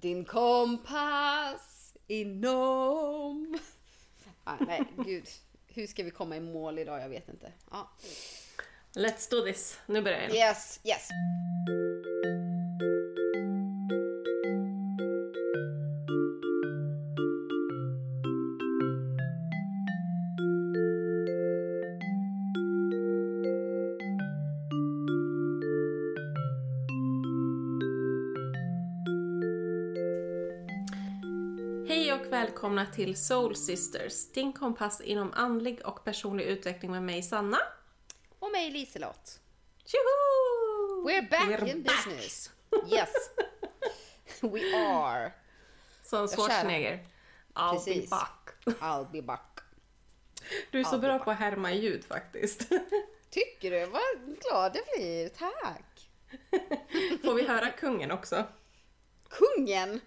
Din kompass inom... Ah, nej, gud. Hur ska vi komma i mål idag? Jag vet inte. Ja. Let's do this. Nu börjar jag. Yes, yes. Välkomna till Soul Sisters, din kompass inom andlig och personlig utveckling med mig Sanna. Och mig Liselott. Tjoho! We're back We're in back. business. Yes. We are. Som Schwarzenegger. I'll Precis. be back. I'll be back. Du är så I'll be bra back. på att härma ljud faktiskt. Tycker du? Vad glad jag blir. Tack. Får vi höra kungen också? Kungen?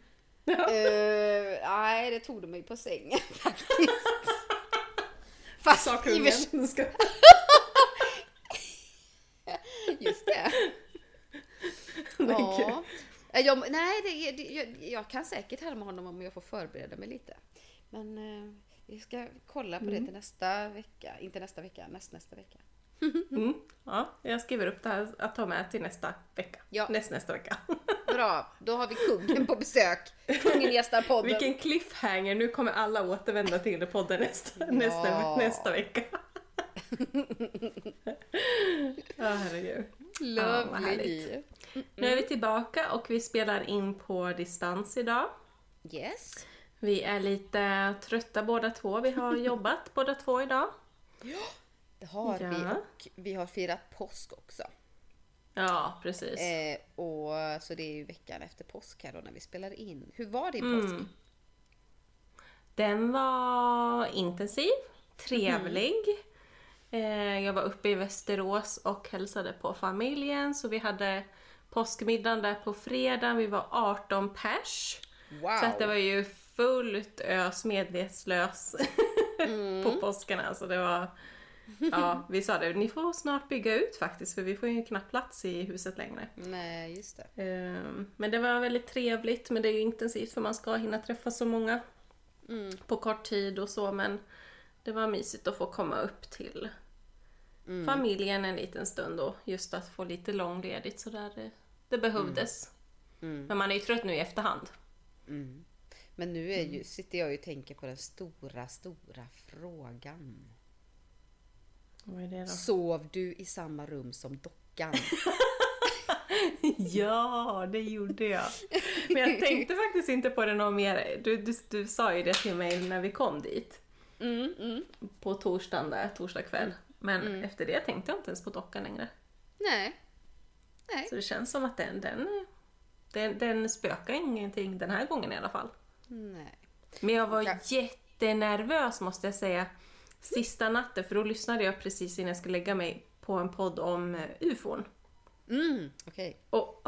Eh, nej, det tog du mig på sängen faktiskt. Fast Sa i och kungen. för- Nu ska... Just det. Ja. Eh, Jag, nej, det, det, jag, jag kan säkert härma honom om jag får förbereda mig lite. Men eh, vi ska kolla på det Mm. till nästa vecka. Inte nästa vecka, näst nästa vecka. Mm. Ja, jag skriver upp det här att ta med till nästa vecka. Ja. Näst, nästa vecka. Bra, då har vi kungen på besök. Kungen gästar podden. Vilken cliffhanger! Nu kommer alla återvända till podden nästa, nästa, nästa vecka. Ja, herregud. Ja, vad Lovely. härligt. Nu är vi tillbaka och vi spelar in på distans idag. Yes. Vi är lite trötta båda två. Vi har jobbat båda två idag. Det har Ja. vi och vi har firat påsk också. Ja, precis. Eh, och, så det är ju veckan efter påsk här då när vi spelar in. Hur var din Mm. påsk? Den var intensiv, trevlig. Eh, Jag var uppe i Västerås och hälsade på familjen så vi hade påskmiddagen där på fredag. Vi var 18 pers. Wow! Så att det var ju fullt ös medvetslös på påskarna. Så det var, ja, vi sa det, ni får snart bygga ut faktiskt för vi får ju knappt plats i huset längre. Nej, just det. Ehm, Men det var väldigt trevligt, men det är ju intensivt för man ska hinna träffa så många Mm. på kort tid och så, men det var mysigt att få komma upp till Mm. familjen en liten stund och just att få lite långledigt så där det, det behövdes. Mm. Men man är ju trött nu i efterhand. Mm. Men nu är ju, sitter jag ju och tänker på den stora, stora frågan. Vad är det då? Sov du i samma rum som dockan? Ja, det gjorde jag. Men jag tänkte faktiskt inte på det någon mer. Du, du, du sa ju det till mig när vi kom dit. Mm, mm. På torsdagen där, torsdag kväll. Men efter det tänkte jag inte ens på dockan längre. Nej. Nej. Så det känns som att den, den, den, den spökar ingenting den här gången i alla fall. Nej. Men jag var Ja. jättenervös måste jag säga. Sista natten, för då lyssnade jag precis innan jag skulle lägga mig på en podd om eh, ufon. Mm, okej. Och,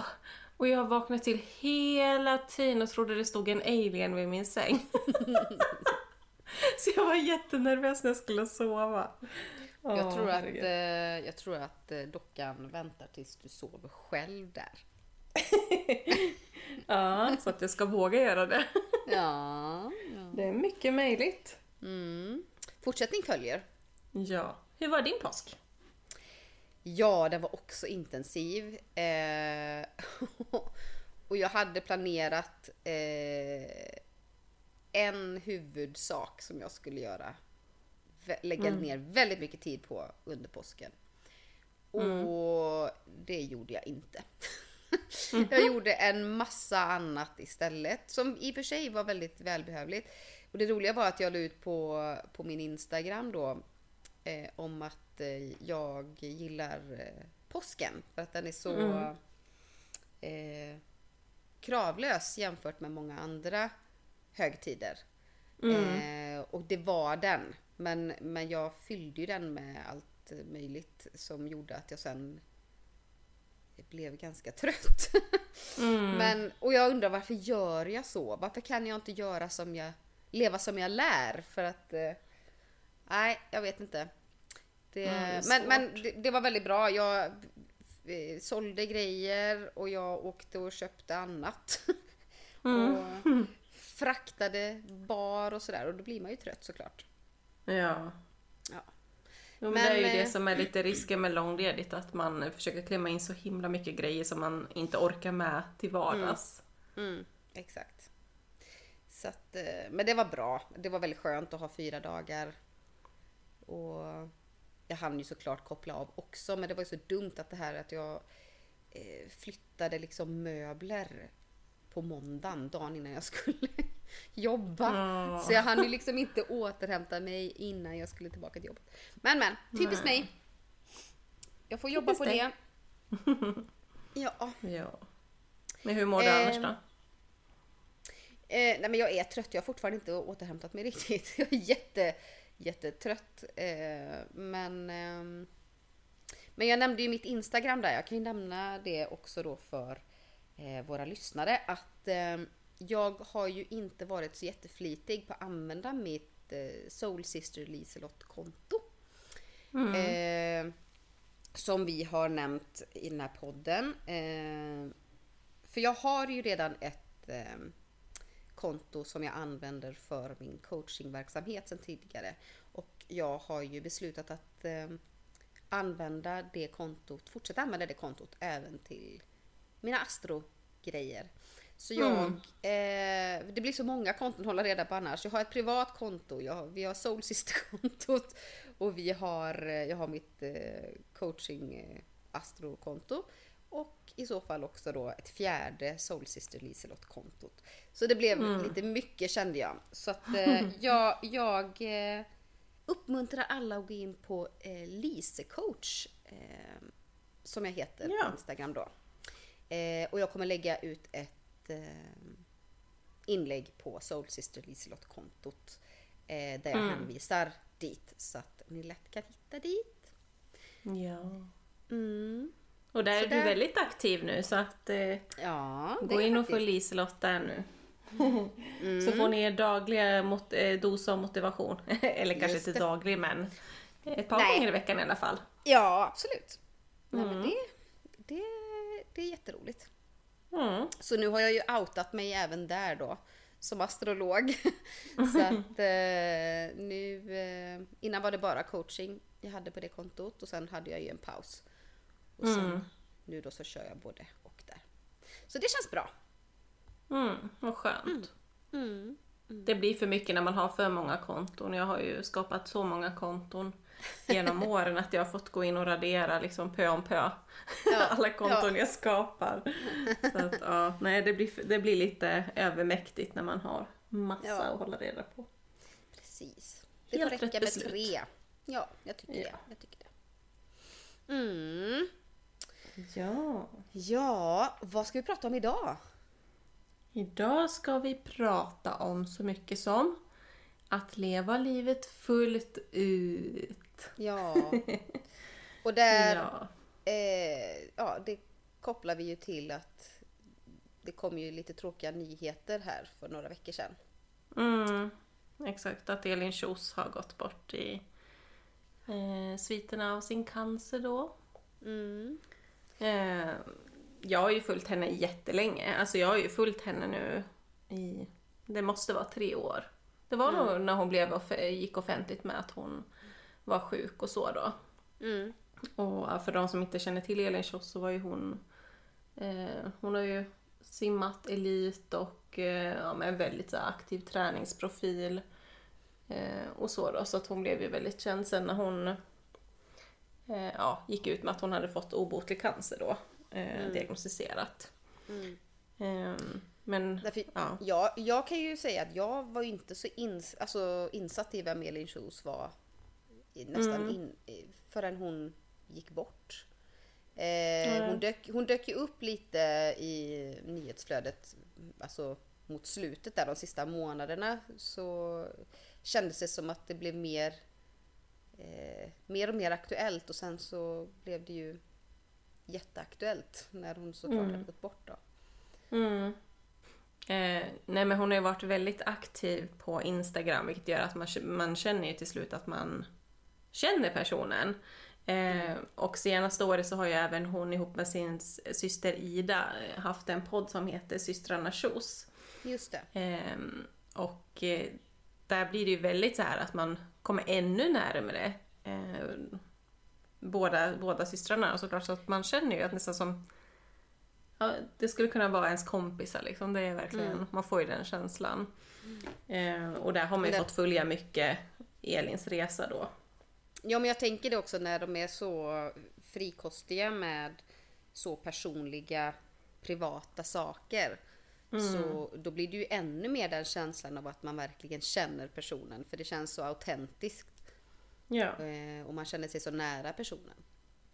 och jag vaknade till hela tiden och trodde det stod en alien vid min säng. Så jag var jättenervös när jag skulle sova. Jag, Åh, tror att, herregud. jag tror att dockan väntar tills du sover själv där. Ja, så att jag ska våga göra det. Ja. ja. Det är mycket möjligt. Mm. Fortsättning följer. Ja. Hur var din påsk? Ja, den var också intensiv. Eh, och jag hade planerat eh, en huvudsak som jag skulle göra. Lägga ner väldigt mycket tid på under påsken. Och det gjorde jag inte. jag gjorde en massa annat istället. Som i och för sig var väldigt välbehövligt. Och det roliga var att jag la ut på, på min Instagram då eh, om att eh, jag gillar eh, påsken. För att den är så eh, kravlös jämfört med många andra högtider. Eh, och det var den. Men, men jag fyllde ju den med allt möjligt som gjorde att jag sen blev ganska trött. Men, och jag undrar varför gör jag så? Varför kan jag inte göra som jag, leva som jag lär? För att, eh, nej, jag vet inte. Det, Mm, det men men det, det var väldigt bra. Jag sålde grejer och jag åkte och köpte annat. och fraktade bar och sådär och då blir man ju trött såklart. Ja. Ja. Jo, men, Men, det är ju det eh, som är lite risken med långledigt, att man försöker klämma in så himla mycket grejer som man inte orkar med till vardags. Mm, exakt. Så att, eh, men det var bra. Det var väldigt skönt att ha fyra dagar. Och jag hann ju såklart koppla av också, men det var ju så dumt att det här att jag eh, flyttade liksom möbler på måndagen, dagen innan jag skulle jobba. Ja. Så jag hann ju liksom inte återhämta mig innan jag skulle tillbaka till jobbet. Men men, typiskt mig. Jag får jobba på Typiskt det. Ja. Ja. Men hur mår du Eh, annars då? Eh, nej men jag är trött, jag har fortfarande inte återhämtat mig riktigt. Jag är jätte, jättetrött. Eh, men, ehm, men jag nämnde ju mitt Instagram där, jag kan ju nämna det också då för eh, våra lyssnare. Att eh, jag har ju inte varit så jätteflitig på att använda mitt eh, Soul Sister Liselott-konto. Eh, som vi har nämnt i den här podden. Eh, för jag har ju redan ett eh, konto som jag använder för min coachingverksamhet sedan tidigare. Och jag har ju beslutat att eh, använda det kontot, fortsätta använda det kontot även till mina astrogrejer. Så jag, eh, det blir så många konton att hålla reda på annars. Jag har ett privat konto, jag, vi har Soul Sister-kontot och vi har, eh, jag har mitt eh, coaching eh, astrokonto. Och i så fall också då ett fjärde Soul Sister Liselott-kontot. Så det blev lite mycket kände jag. Så att eh, jag, jag eh, uppmuntrar alla att gå in på eh, Lisecoach eh, som jag heter Ja. på Instagram då. Eh, och jag kommer lägga ut ett eh, inlägg på Soul Sister Liselott-kontot eh, där jag hänvisar dit så att ni lätt kan hitta dit. Ja. Mm. Och där Så är du där- väldigt aktiv nu så att eh, Ja, gå in och följ Liselott där nu. Så får ni er dagliga mot, eh, dos av motivation. Eller kanske Just inte det. daglig men ett par Nej. gånger i veckan i alla fall. Ja, absolut. Nej, Mm. men det, det, det är jätteroligt. Mm. Så nu har jag ju outat mig även där då som astrolog. så att eh, nu, eh, innan var det bara coaching jag hade på det kontot och sen hade jag ju en paus. Och sen, Mm. nu då så kör jag både och där. Så det känns bra. Mm, vad skönt. Mm. Det blir för mycket när man har för många konton. Jag har ju skapat så många konton genom åren att jag har fått gå in och radera liksom pö om pö. Alla konton jag skapar. Så att, ja, nej, det, blir, det blir lite övermäktigt när man har massa Ja. att hålla reda på. Precis. Det Helt får räcka med beslut. tre. Ja, jag tycker Ja. det. Jag tycker det. Mm. Ja. Ja, vad ska vi prata om idag? Idag ska vi prata om så mycket som att leva livet fullt ut. Ja. Och där, Ja. eh, ja, det kopplar vi ju till att det kom ju lite tråkiga nyheter här för några veckor sedan. Mm, exakt, att Elin Kjos har gått bort i eh, sviterna av sin cancer då. Mm. Eh, jag har ju följt henne jättelänge. Alltså jag har ju följt henne nu i, det måste vara tre år. Det var nog när hon blev, off- gick offentligt med att hon var sjuk och så då. Mm. Och för de som inte känner till Elin Kjos så var ju hon, eh, hon har ju simmat elit och eh, ja, med en väldigt så här, aktiv träningsprofil. Eh, och så då, så att hon blev ju väldigt känd sen när hon eh, ja, gick ut med att hon hade fått obotlig cancer då, eh, diagnostiserat. Mm. Ehm, men Därför, ja, jag, jag kan ju säga att jag var ju inte så ins, alltså, insatt i vem Elin Kjos var nästan Mm. in, förrän hon gick bort. Eh, hon, dök, hon dök ju upp lite i nyhetsflödet alltså, mot slutet där de sista månaderna så kändes det som att det blev mer eh, mer och mer aktuellt och sen så blev det ju jätteaktuellt när hon såklart hade gått bort då. Mm. Eh, nej men hon har ju varit väldigt aktiv på Instagram vilket gör att man, man känner ju till slut att man känner personen. Eh, och senaste året så har ju även hon ihop med sin syster Ida eh, haft en podd som heter Systrarna Kjos. Just det. Ehm, och eh, där blir det ju väldigt så här att man kommer ännu närmare eh, båda, båda systrarna och såklart så att man känner ju att nästan som ja, det skulle kunna vara ens kompisar liksom. Det är verkligen, Mm. man får ju den känslan. Eh, och där har man ju Det- fått följa mycket Elins resa då. Ja, men jag tänker det också när de är så frikostiga med så personliga, privata saker. Så då blir det ju ännu mer den känslan av att man verkligen känner personen. För det känns så autentiskt. Ja. Eh, och man känner sig så nära personen.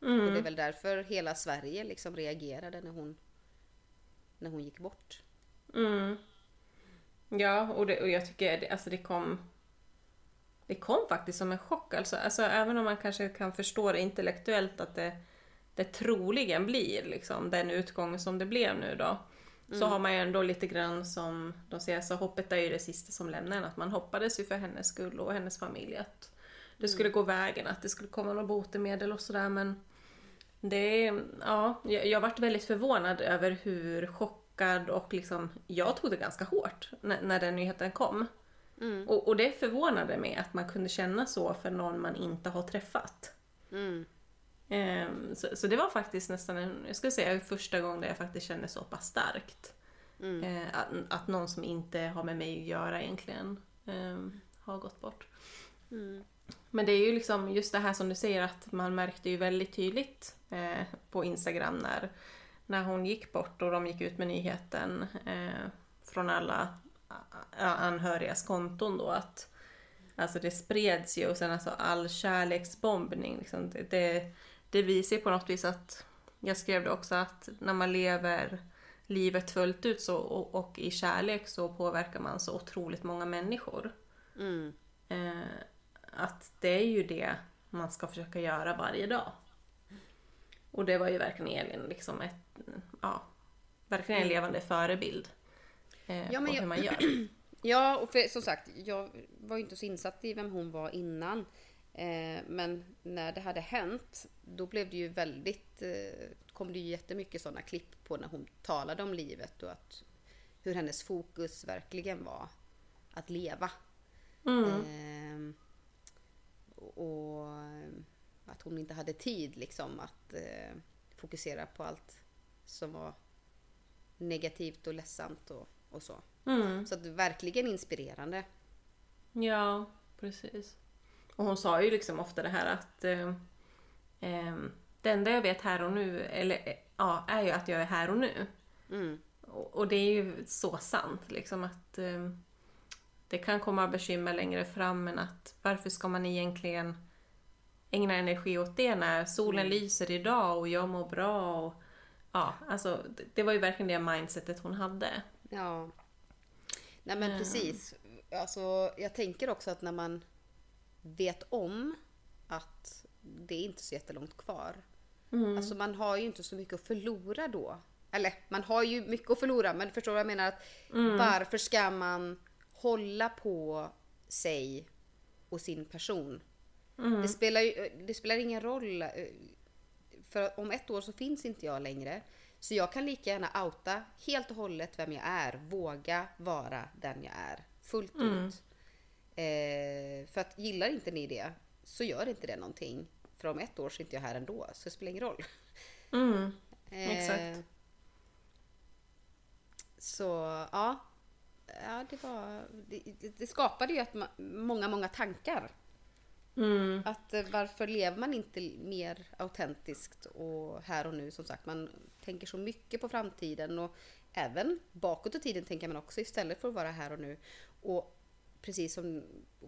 Mm. Och det är väl därför hela Sverige liksom reagerade när hon, när hon gick bort. Mm. Ja, och, det, och jag tycker det, alltså det kom det kom faktiskt som en chock. Alltså, alltså, även om man kanske kan förstå det intellektuellt att det, det troligen blir liksom, den utgången som det blev nu då. Så har man ju ändå lite grann som de säger, så hoppet är ju det sista som lämnar en. Att man hoppades ju för hennes skull och hennes familj att det skulle gå vägen, att det skulle komma något botemedel och sådär men det, ja, jag, jag varit väldigt förvånad över hur chockad och liksom, jag tog det ganska hårt när, när den nyheten kom. Mm. Och, och det förvånade mig att man kunde känna så för någon man inte har träffat. Mm. Ehm, så, så det var faktiskt nästan en, jag skulle säga första gången där jag faktiskt kände så pass starkt. Mm. Eh, att, att någon som inte har med mig att göra egentligen ehm, har gått bort. Mm. Men det är ju liksom just det här som du säger att man märkte ju väldigt tydligt eh, på Instagram när, när hon gick bort och de gick ut med nyheten eh, från alla anhörigas konton då att alltså det spreds ju och sen alltså all kärleksbombning liksom, det, det, det visar på något vis att jag skrev det också att när man lever livet fullt ut så, och, och i kärlek så påverkar man så otroligt många människor. Mm. Eh, att det är ju det man ska försöka göra varje dag. Och det var ju verkligen Elin liksom ett, ja, verkligen en levande förebild. Eh, Ja, på jag- hur man gör. Ja, och för, som sagt, jag var ju inte så insatt i vem hon var innan. Eh, men när det hade hänt, då blev det ju väldigt, eh, kom det ju jättemycket sådana klipp på när hon talade om livet och att, hur hennes fokus verkligen var att leva. Mm. Eh, och att hon inte hade tid liksom att eh, fokusera på allt som var negativt och ledsamt och, och så. Mm. Så att verkligen inspirerande. Ja, precis. Och hon sa ju liksom ofta det här att eh, eh, det enda jag vet här och nu, eller eh, ja, är ju att jag är här och nu. Mm. Och, och det är ju så sant liksom att eh, det kan komma bekymmer längre fram men att varför ska man egentligen ägna energi åt det när solen lyser idag och jag mår bra och ja, alltså det, det var ju verkligen det mindsetet hon hade. Ja. Nej men precis. Alltså, jag tänker också att när man vet om att det är inte så jättelångt kvar. Alltså man har ju inte så mycket att förlora då. Eller man har ju mycket att förlora men förstår du vad jag menar? Att Varför ska man hålla på sig och sin person? Det, spelar ju, det spelar ingen roll. eh, För om ett år så finns inte jag längre. Så jag kan lika gärna outa helt och hållet vem jag är. Våga vara den jag är. Fullt ut. Eh, för att gillar inte ni det så gör inte det någonting. För om ett år så är inte jag här ändå. Så det spelar ingen roll. Mm. Eh, Exakt. Så ja. Ja, det var... Det, det- skapade ju att ma- många, många tankar. Mm. Att eh, varför lever man inte mer autentiskt och här och nu som sagt. Man tänker så mycket på framtiden och även bakåt i tiden tänker man också istället för att vara här och nu. Och precis som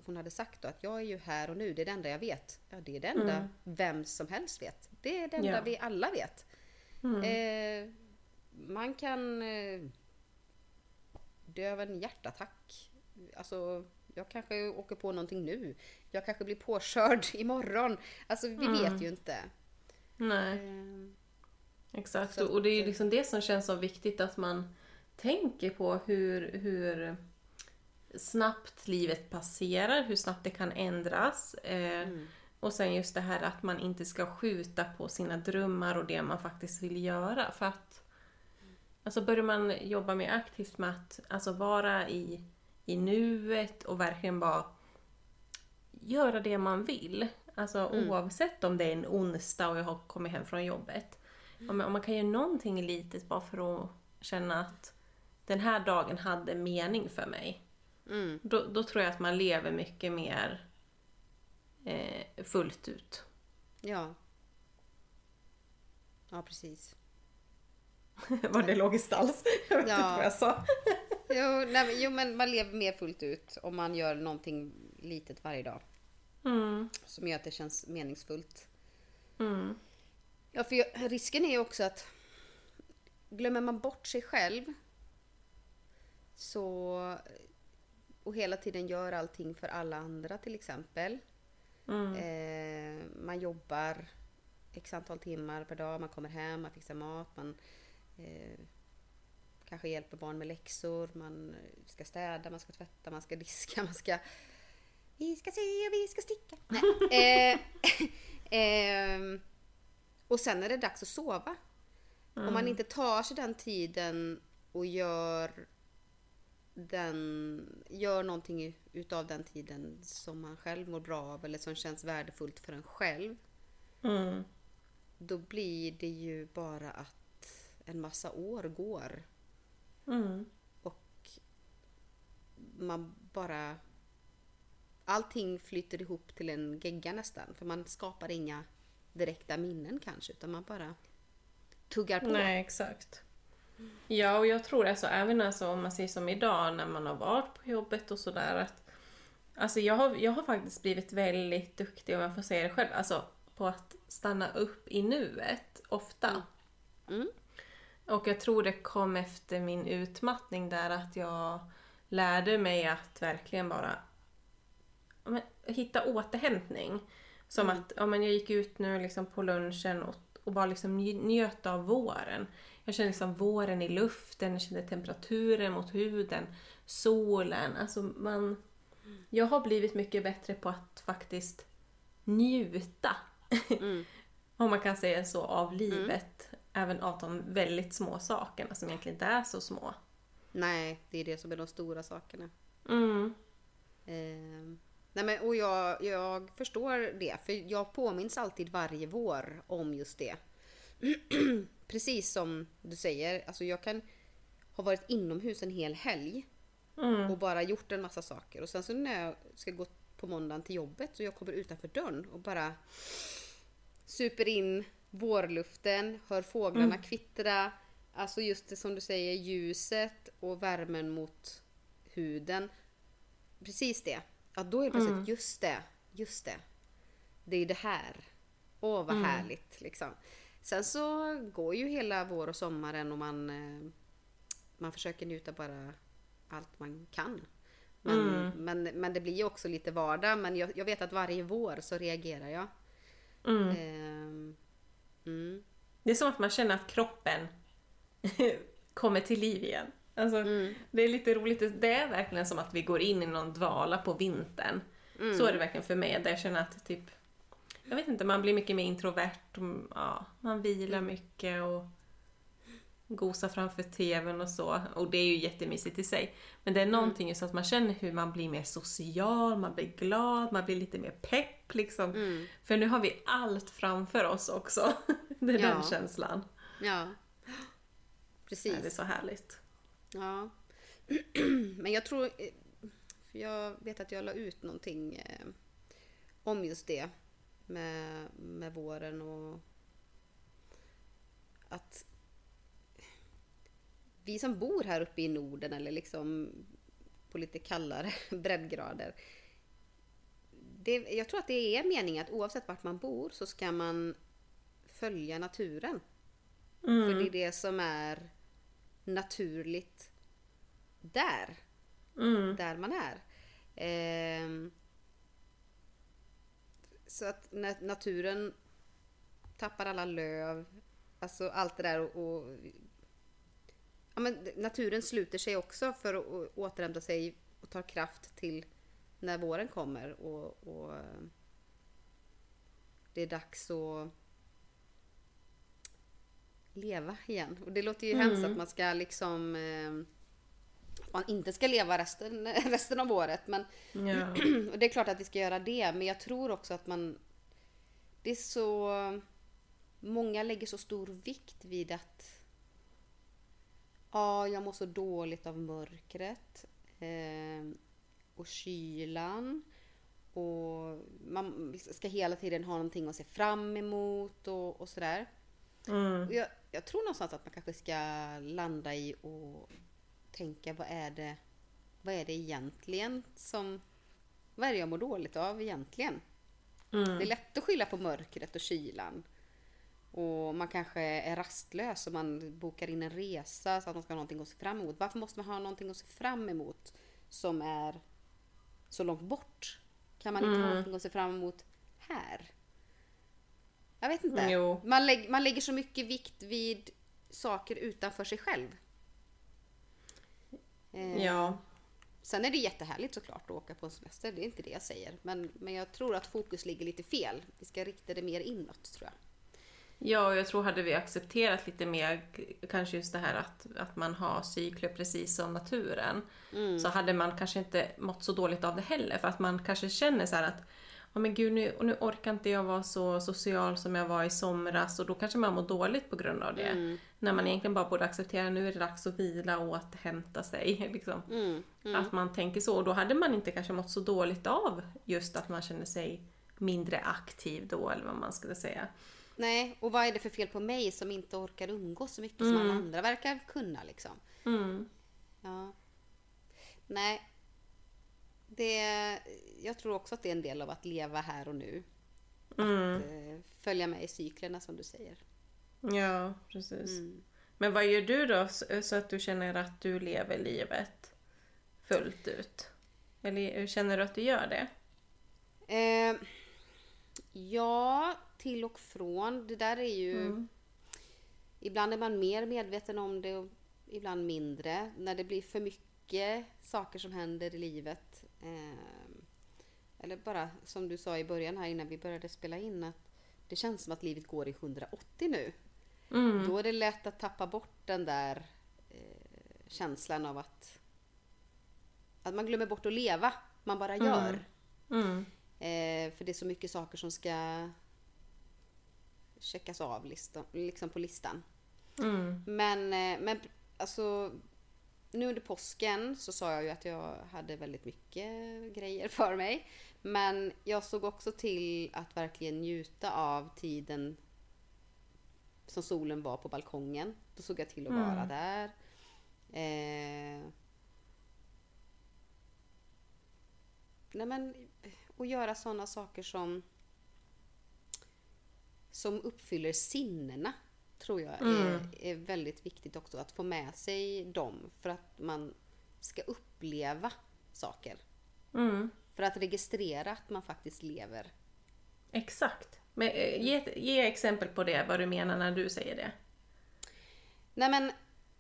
hon hade sagt då att jag är ju här och nu, det är det enda jag vet. Ja, det är det enda vem som helst vet. Det är det enda Ja. vi alla vet. Eh, man kan eh, dö av en hjärtattack. Alltså, jag kanske åker på någonting nu. Jag kanske blir påkörd imorgon. Alltså, vi vet ju inte. Nej. Eh, Exakt, och det är ju att- liksom det som känns så viktigt att man tänker på hur, hur snabbt livet passerar, hur snabbt det kan ändras. Eh, Och sen just det här att man inte ska skjuta på sina drömmar och det man faktiskt vill göra. För att Alltså börjar man jobba mer aktivt med att alltså vara i, i nuet och verkligen bara göra det man vill. Alltså oavsett om det är en onsdag och jag har kommit hem från jobbet. Om, om man kan göra någonting litet bara för att känna att den här dagen hade mening för mig. Mm. Då, då tror jag att man lever mycket mer eh, fullt ut. Ja. Ja, precis. Var det logiskt alls? Jag vet Ja. inte vad jag sa. Jo, nej, men, jo, men man lever mer fullt ut om man gör någonting litet varje dag. Mm. Som gör att det känns meningsfullt. Mm. Ja, för jag, risken är ju också att glömmer man bort sig själv så och hela tiden gör allting för alla andra till exempel. Mm. Eh, man jobbar x antal timmar per dag, man kommer hem, man fixar mat, man eh, kanske hjälper barn med läxor, man ska städa, man ska tvätta, man ska diska, man ska... Vi ska se och vi ska sticka. Nej. Eh, ehm, och sen är det dags att sova. Om man inte tar sig den tiden och gör den, gör någonting utav den tiden som man själv mår bra av eller som känns värdefullt för en själv. Mm. Då blir det ju bara att en massa år går Mm. och man bara... Allting flyter ihop till en gegga nästan. För man skapar inga direkta minnen kanske utan man bara tuggar på. Nej, exakt. Ja, och jag tror alltså även alltså, om man säger som idag när man har varit på jobbet och sådär att Alltså jag har, jag har faktiskt blivit väldigt duktig, om jag får säga det själv, alltså på att stanna upp i nuet ofta. Mm. Och jag tror det kom efter min utmattning där att jag lärde mig att verkligen bara men, hitta återhämtning. Som att ja, men jag gick ut nu liksom på lunchen och, och bara liksom nj- njöt av våren. Jag kände liksom våren i luften, jag kände temperaturen mot huden, solen. Alltså man, jag har blivit mycket bättre på att faktiskt njuta. Mm. Om man kan säga så, av livet. Även av de väldigt små sakerna som egentligen inte är så små. Nej, det är det som är de stora sakerna. Mm. Eh, nej men, och jag, jag förstår det, för jag påminns alltid varje vår om just det. Precis som du säger, alltså jag kan ha varit inomhus en hel helg Mm. och bara gjort en massa saker. Och sen så när jag ska gå på måndagen till jobbet och jag kommer utanför dörren och bara super in vårluften, hör fåglarna kvittra. Alltså just det som du säger, ljuset och värmen mot huden. Precis det. Att då är det plötsligt, just det, just det. Det är det här. Åh vad härligt liksom. Sen så går ju hela vår och sommaren och man, eh, man försöker njuta bara allt man kan. Men, men, men det blir ju också lite vardag. Men jag, jag vet att varje vår så reagerar jag. Mm. Mm. Det är som att man känner att kroppen kommer till liv igen. Alltså, Det är lite roligt. Det är verkligen som att vi går in i någon dvala på vintern. Så är det verkligen för mig. Där jag känner att typ, jag vet inte, man blir mycket mer introvert. Och, ja, man vilar mycket och gosar framför tvn och så. Och det är ju jättemysigt i sig. Men det är någonting just att man känner hur man blir mer social, man blir glad, man blir lite mer pepp liksom. För nu har vi allt framför oss också. det är Ja. den känslan. Ja. Det är Precis. så härligt. Ja. Men jag tror... För jag vet att jag la ut någonting eh, om just det. Med, med våren och... Att... Vi som bor här uppe i Norden eller liksom på lite kallare breddgrader. Det, jag tror att det är meningen att oavsett vart man bor så ska man följa naturen. För det är det som är naturligt där. Mm. Där man är. Ehm, så att när naturen tappar alla löv, alltså allt det där och, och ja, men naturen sluter sig också för att återhämta sig och tar kraft till när våren kommer och, och eh, det är dags att leva igen. Och det låter ju hemskt att man ska liksom eh, man inte ska leva resten, resten av året. Men Ja. och det är klart att vi ska göra det, men jag tror också att man... Det är så... Många lägger så stor vikt vid att... Ja, jag mår så dåligt av mörkret. Eh, och kylan. Och man ska hela tiden ha någonting att se fram emot och, och sådär. Mm. Jag, jag tror någonstans att man kanske ska landa i och tänka vad är det, vad är det egentligen som, vad är det jag mår dåligt av egentligen? Mm. Det är lätt att skylla på mörkret och kylan. Och man kanske är rastlös och man bokar in en resa så att man ska ha någonting att se fram emot. Varför måste man ha någonting att se fram emot som är så långt bort? Kan man inte ha någonting att se fram emot här? Jag vet inte. Jo. Man, lägg, man lägger så mycket vikt vid saker utanför sig själv. Eh, Ja. Sen är det jättehärligt såklart att åka på en semester, det är inte det jag säger. Men, men jag tror att fokus ligger lite fel. Vi ska rikta det mer inåt tror jag. Ja, och jag tror hade vi accepterat lite mer kanske just det här att, att man har cykler precis som naturen. Så hade man kanske inte mått så dåligt av det heller. För att man kanske känner så här att Ja men gud nu, nu orkar inte jag vara så social som jag var i somras och då kanske man mår dåligt på grund av det. När man egentligen bara borde acceptera nu är det dags att vila och återhämta sig. Liksom. Att man tänker så. Och då hade man inte kanske mått så dåligt av just att man känner sig mindre aktiv då eller vad man skulle säga. Nej, och vad är det för fel på mig som inte orkar umgås så mycket som alla andra verkar kunna liksom? Mm. Ja. Nej. Det, jag tror också att det är en del av att leva här och nu. Mm. Att eh, följa med i cyklerna som du säger. Ja, precis. Mm. Men vad gör du då så så att du känner att du lever livet fullt ut? Eller känner du att du gör det? Eh, ja, till och från. Det där är ju... Mm. Ibland är man mer medveten om det och ibland mindre. När det blir för mycket saker som händer i livet. Eh, eller bara som du sa i början här innan vi började spela in att det känns som att livet går i 180 nu. Mm. Då är det lätt att tappa bort den där eh, känslan av att, att man glömmer bort att leva. Man bara gör. Mm. Eh, för det är så mycket saker som ska checkas av listan, liksom på listan. Mm. Men, eh, men alltså, nu under påsken så sa jag ju att jag hade väldigt mycket grejer för mig. Men jag såg också till att verkligen njuta av tiden som solen var på balkongen. Då såg jag till att vara där. Eh, nej men, och göra sådana saker som som uppfyller sinnena tror jag är, är väldigt viktigt också att få med sig dem för att man ska uppleva saker. Mm. För att registrera att man faktiskt lever. Exakt. Men, eh, ge, ge exempel på det, vad du menar när du säger det. Nej men,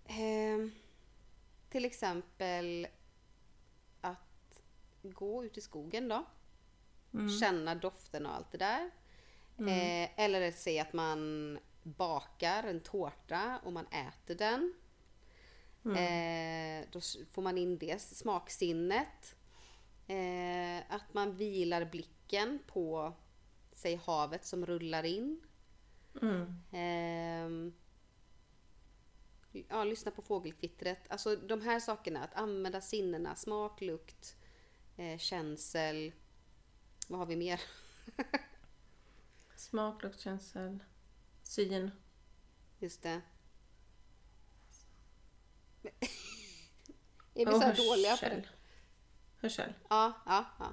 eh, till exempel att gå ut i skogen då. Känna doften och allt det där. Eh, eller säga att man bakar en tårta och man äter den. Eh, då får man in det smaksinnet. Eh, att man vilar blicken på, säg havet som rullar in. Mm. Ehm, ja, lyssna på fågelkvittret. Alltså de här sakerna, att använda sinnena, smak, lukt, eh, känsel. Vad har vi mer? Smak, lukt, känsel, syn. Just det. Är vi så här dåliga på hörsel. det? Hörsel. Ja, ja, ja.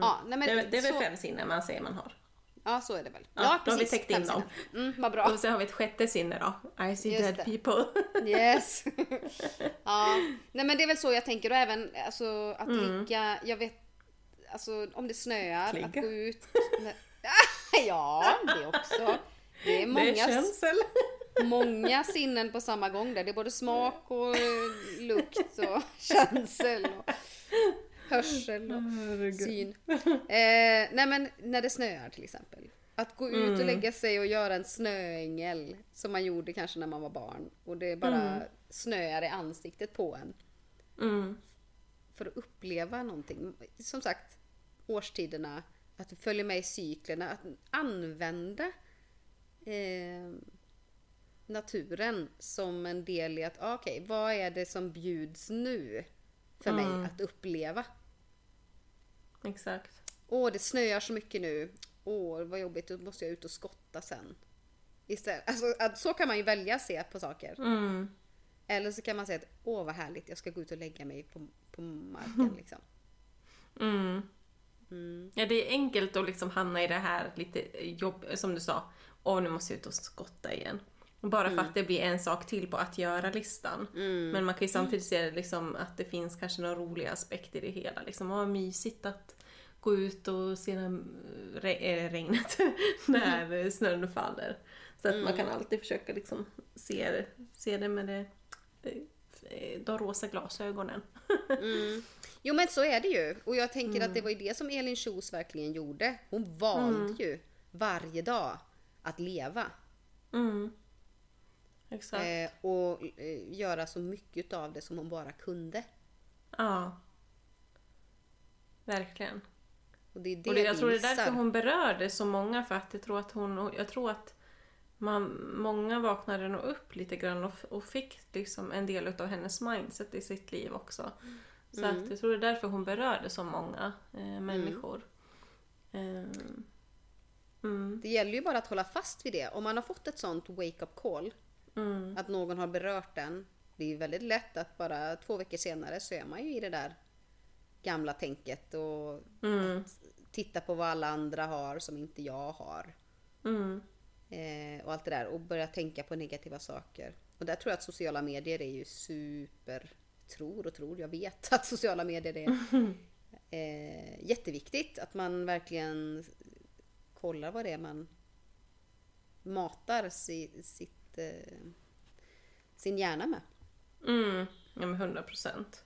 Ja, nej men det, är- det är väl så, fem sinnen man säger man har. Ja, så är det väl. Ja, Ja, då har vi precis. täckt in dem. Mm, vad bra. Och så har vi ett sjätte sinne då. I see Just dead det. people. Yes. ja. Nej men det är väl så jag tänker och även alltså, att Mm. ligga, jag vet, alltså om det snöar, att Ligga. gå ut. Ja, det också. Det är Det är många, känsel. många sinnen på samma gång där. Det är både smak och eh, lukt och känsel och hörsel och syn. Eh, nej men när det snöar till exempel. Att gå ut och lägga sig och göra en snöängel som man gjorde kanske när man var barn och det bara snöar i ansiktet på en. Mm. För att uppleva någonting. Som sagt, årstiderna, att du följer med i cyklerna, att använda eh, naturen som en del i att, ah, okej, vad är det som bjuds nu för mig att uppleva? Exakt. Åh, det snöar så mycket nu. Åh, vad jobbigt, då måste jag ut och skotta sen. Istället, alltså, att, så kan man ju välja att se på saker. Mm. Eller så kan man säga att åh vad härligt, jag ska gå ut och lägga mig på, på marken. Liksom. Mm. Mm. Ja, det är enkelt att liksom hamna i det här lite jobb, som du sa. Åh, nu måste jag ut och skotta igen. Bara för att det blir en sak till på att göra-listan. Men man kan ju samtidigt se liksom att det finns kanske några roliga aspekter i det hela. Liksom, vad mysigt att gå ut och se när, re, eh, regnet när snön faller. Så att man kan alltid försöka liksom se, se det med det, de rosa glasögonen. Jo men så är det ju. Och jag tänker att det var ju det som Elin Kjos verkligen gjorde. Hon valde ju varje dag att leva. Mm. Exakt. Eh, och eh, göra så mycket av det som hon bara kunde. Ja. Verkligen. Och det är det Och det, jag tror det är därför hon berörde så många för att jag tror att hon, jag tror att man, många vaknade nog upp lite grann och, och fick liksom en del av hennes mindset i sitt liv också. Så att jag tror det är därför hon berörde så många eh, människor. Ehm, mm, Det gäller ju bara att hålla fast vid det. Om man har fått ett sånt wake-up call, mm, att någon har berört den. Det är ju väldigt lätt att bara två veckor senare så är man ju i det där gamla tänket och mm, titta på vad alla andra har som inte jag har. mm, Eh, och allt det där och börja tänka på negativa saker. Och där tror jag att sociala medier är ju super, tror och tror, jag vet att sociala medier är eh, jätteviktigt. Att man verkligen kollar vad det är man matar si, sitt, eh, sin hjärna med. mm. Ja men hundra procent.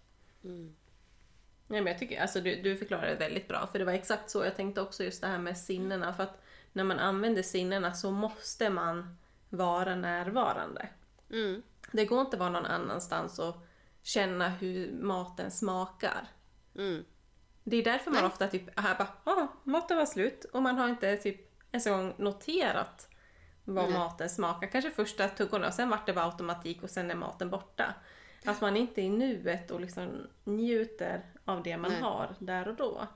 Nej, men jag tycker, alltså, du, du förklarade det väldigt bra, för det var exakt så jag tänkte också just det här med sinnena. För att när man använder sinnena så måste man vara närvarande. Mm. Det går inte att vara någon annanstans och känna hur maten smakar. Mm. Det är därför man Nej. ofta typ här bara, ah, maten var slut och man har inte typ ens en gång noterat vad Nej. maten smakar. Kanske första tuggorna och sen vart det bara automatik och sen är maten borta. Att man inte är i nuet och liksom njuter av det man Nej. har där och då.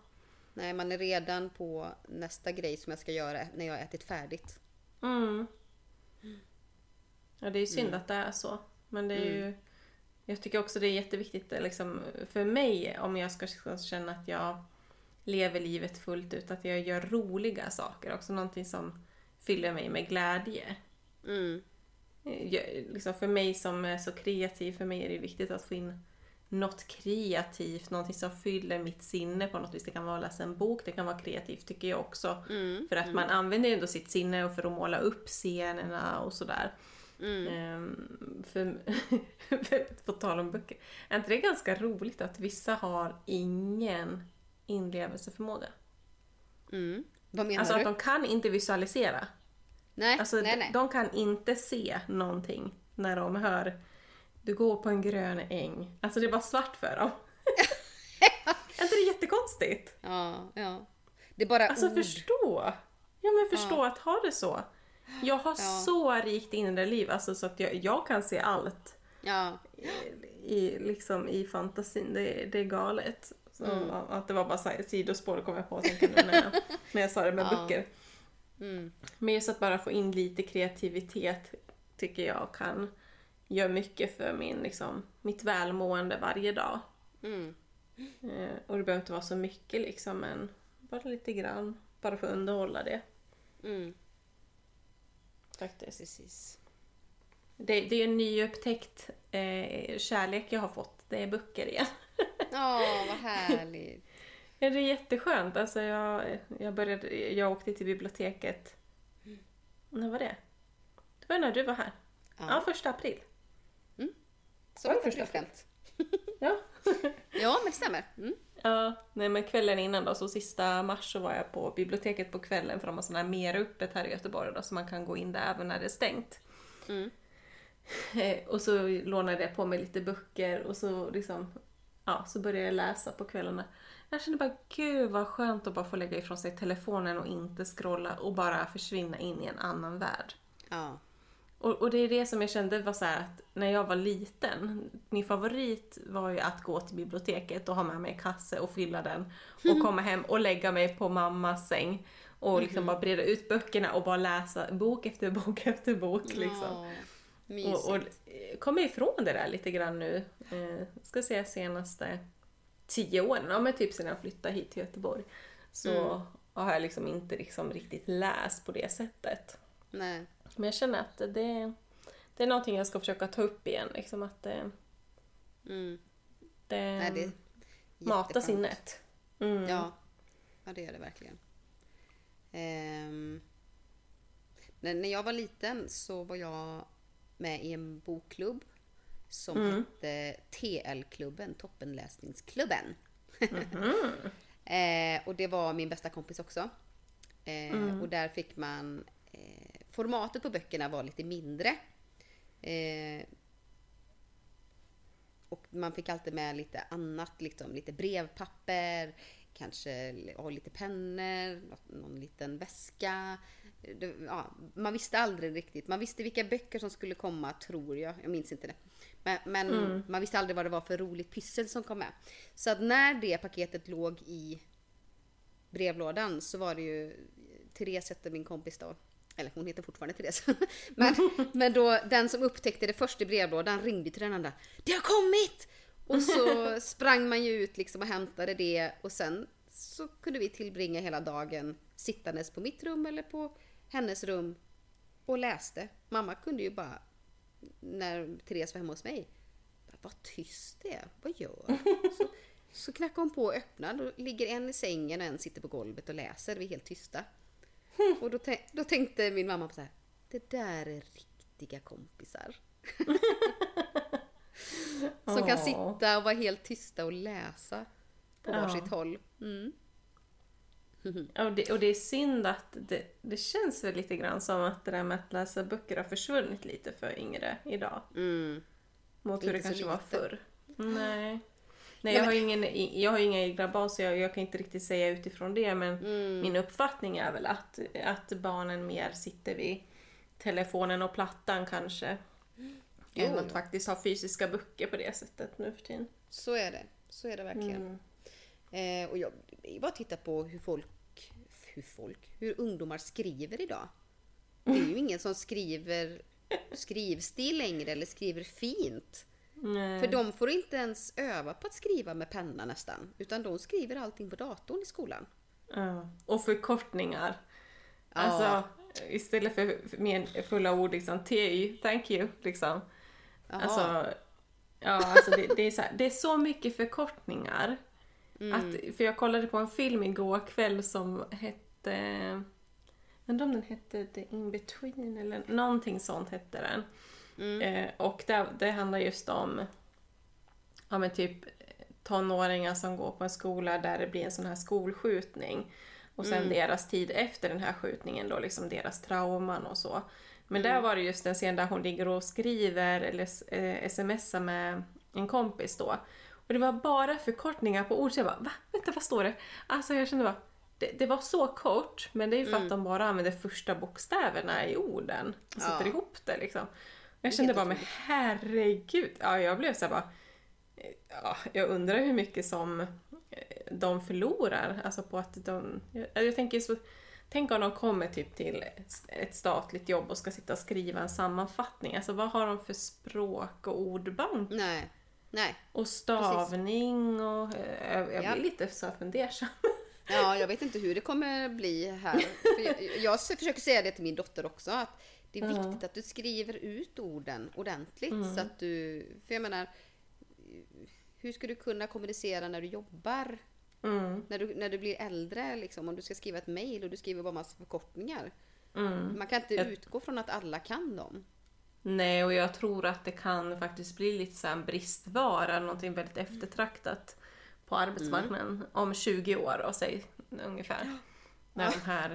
Nej, man är redan på nästa grej som jag ska göra när jag har ätit färdigt. Mm. Ja, det är ju synd Mm. att det är så. Men det är ju... Jag tycker också det är jätteviktigt liksom, för mig om jag ska ska känna att jag lever livet fullt ut, att jag gör roliga saker. Också någonting som fyller mig med glädje. Mm. Eh, Jag, liksom för mig som är så kreativ, för mig är det viktigt att få in något kreativt, någonting som fyller mitt sinne på något vis. Det kan vara att läsa en bok, det kan vara kreativt tycker jag också. Mm. För att man använder ju ändå sitt sinne för att måla upp scenerna och sådär. Mm. För, för, på tal om böcker. Är inte det ganska roligt att vissa har ingen inlevelseförmåga? Mm. Vad menar Alltså du? att de kan inte visualisera. Nej, Alltså nej, nej. de kan inte se någonting när de hör du går på en grön äng. Alltså det är bara svart för dem. är inte det jättekonstigt? Ja, ja. Det är bara Alltså ord. förstå! Ja men förstå att ha det så. Jag har Ja. så rikt inre liv, alltså så att jag, jag kan se allt Ja, i, liksom, i fantasin. Det, det är galet. Så, Mm. Att det var bara så sidospår kom jag på nu när jag, när jag sa det med Ja. böcker. mm. Men just att bara få in lite kreativitet tycker jag kan göra mycket för min, liksom, mitt välmående varje dag. Mm. Eh, och det behöver inte vara så mycket liksom, men bara lite grann. Bara för att underhålla det. Mm. Faktiskt. Precis. Det, det är en nyupptäckt eh, kärlek jag har fått. Det är böcker igen. Ja, vad härligt. Det är jätteskönt. Alltså jag, jag, började, jag åkte till biblioteket. När var det? Det var när du var här. Ja, Ja. första april. Så var Oj, första skämt. Ja. Ja, men det stämmer. Mm. Ja, nej men kvällen innan då, så sista mars så var jag på biblioteket på kvällen för de har sådana här mer öppet här i Göteborg då så man kan gå in där även när det är stängt. Mm. Och så lånade jag på mig lite böcker och så liksom, ja, så började jag läsa på kvällarna. Jag kände bara, gud vad skönt att bara få lägga ifrån sig telefonen och inte scrolla och bara försvinna in i en annan värld. Ja. Och, och det är det som jag kände var så här att när jag var liten, min favorit var ju att gå till biblioteket och ha med mig kasse och fylla den och komma hem och lägga mig på mammas säng och liksom bara breda ut böckerna och bara läsa bok efter bok efter bok liksom. Ja. Och, och eh, kommer ifrån det där lite grann nu, eh, ska säga senaste tio åren, ja men typ sedan jag flyttade hit till Göteborg. Så har jag liksom inte liksom riktigt läst på det sättet. Nej. Men jag känner att det, det är någonting jag ska försöka ta upp igen. Liksom att det, Mm. det, Nej, det matar sinnet. Mm. Ja. ja, det gör det verkligen. Men när jag var liten så var jag med i en bokklubb som Mm. hette TL-klubben, Toppenläsningsklubben. Mhm. eh, och det var min bästa kompis också. Eh, Mm. Och där fick man... Eh, formatet på böckerna var lite mindre. Eh, och man fick alltid med lite annat, liksom, lite brevpapper, kanske ha lite pennor, någon liten väska. Det, ja, man visste aldrig riktigt. Man visste vilka böcker som skulle komma, tror jag. Jag minns inte det. Men, men man visste aldrig vad det var för roligt pyssel som kom med. Så att när det paketet låg i brevlådan så var det ju Therese hette min kompis då. Eller hon heter fortfarande Therese. Men, men då den som upptäckte det först i brevlådan ringde till den andra. Det har kommit! Och så sprang man ju ut liksom och hämtade det och sen så kunde vi tillbringa hela dagen sittandes på mitt rum eller på hennes rum och läste. Mamma kunde ju bara, när Therese var hemma hos mig, vad tyst det är, vad gör du?" så, så knackade hon på och öppnade, då ligger en i sängen och en sitter på golvet och läser, vi är helt tysta. Och då, då tänkte min mamma på så här, det där är riktiga kompisar. Som kan sitta och vara helt tysta och läsa på Ja. varsitt håll. Mm. Ja, Och, det, och det är synd att det, det känns väl lite grann som att det där med att läsa böcker har försvunnit lite för yngre idag. Mm. Mot hur det Inte kanske var förr. Nej. Nej, jag har, ingen, jag har inga egna barn så jag, jag kan inte riktigt säga utifrån det men Mm. min uppfattning är väl att, att barnen mer sitter vid telefonen och plattan kanske. Jo, än att jo. faktiskt ha fysiska böcker på det sättet nu för tiden. Så är det. Så är det verkligen. Mm. Eh, och jag, är bara titta på hur folk, hur folk, hur ungdomar skriver idag. Det är ju ingen som skriver skrivstil längre eller skriver fint. Nej. För de får inte ens öva på att skriva med penna nästan. Utan de skriver allting på datorn i skolan. Ja. Och förkortningar. Ja. Alltså istället för mer fulla ord liksom TY, thank you liksom. Alltså, ja, alltså det, det, är så här, det är så mycket förkortningar. Mm. Att, för jag kollade på en film igår kväll som hette... Undrar om den hette The In-Between eller någonting sånt hette den. Mm. Eh, och det, det handlar just om ja, men typ tonåringar som går på en skola där det blir en sån här skolskjutning. Och sen deras tid efter den här skjutningen då, liksom deras trauman och så. Men där var det just en scen där hon ligger och skriver eller eh, smsar med en kompis då. Och det var bara förkortningar på ord så jag bara va? Vänta vad står det? Alltså jag kände bara det, det var så kort men det är ju för att de bara använder första bokstäverna i orden och sätter Ja. ihop det liksom. Jag kände bara men herregud, ja jag blev så här bara Ja, jag undrar hur mycket som eh, de förlorar. Alltså på att de... Jag, jag tänker så... Tänk om de kommer typ till ett statligt jobb och ska sitta och skriva en sammanfattning. Alltså vad har de för språk och ordbank? Nej. Nej. Och stavning och... eh, Jag, jag Ja. blir lite så fundersam. Ja, jag vet inte hur det kommer bli här. För jag, jag försöker säga det till min dotter också. Att det är Ja. viktigt att du skriver ut orden ordentligt. Mm. Så att du, för jag menar, hur ska du kunna kommunicera när du jobbar? Mm, När du, när du blir äldre, liksom, om du ska skriva ett mejl och du skriver bara massa förkortningar. mm. Man kan inte Jag- utgå från att alla kan dem. Nej, och jag tror att det kan faktiskt bli lite så en bristvara, någonting väldigt eftertraktat på arbetsmarknaden om 20 år och säg ungefär. När de här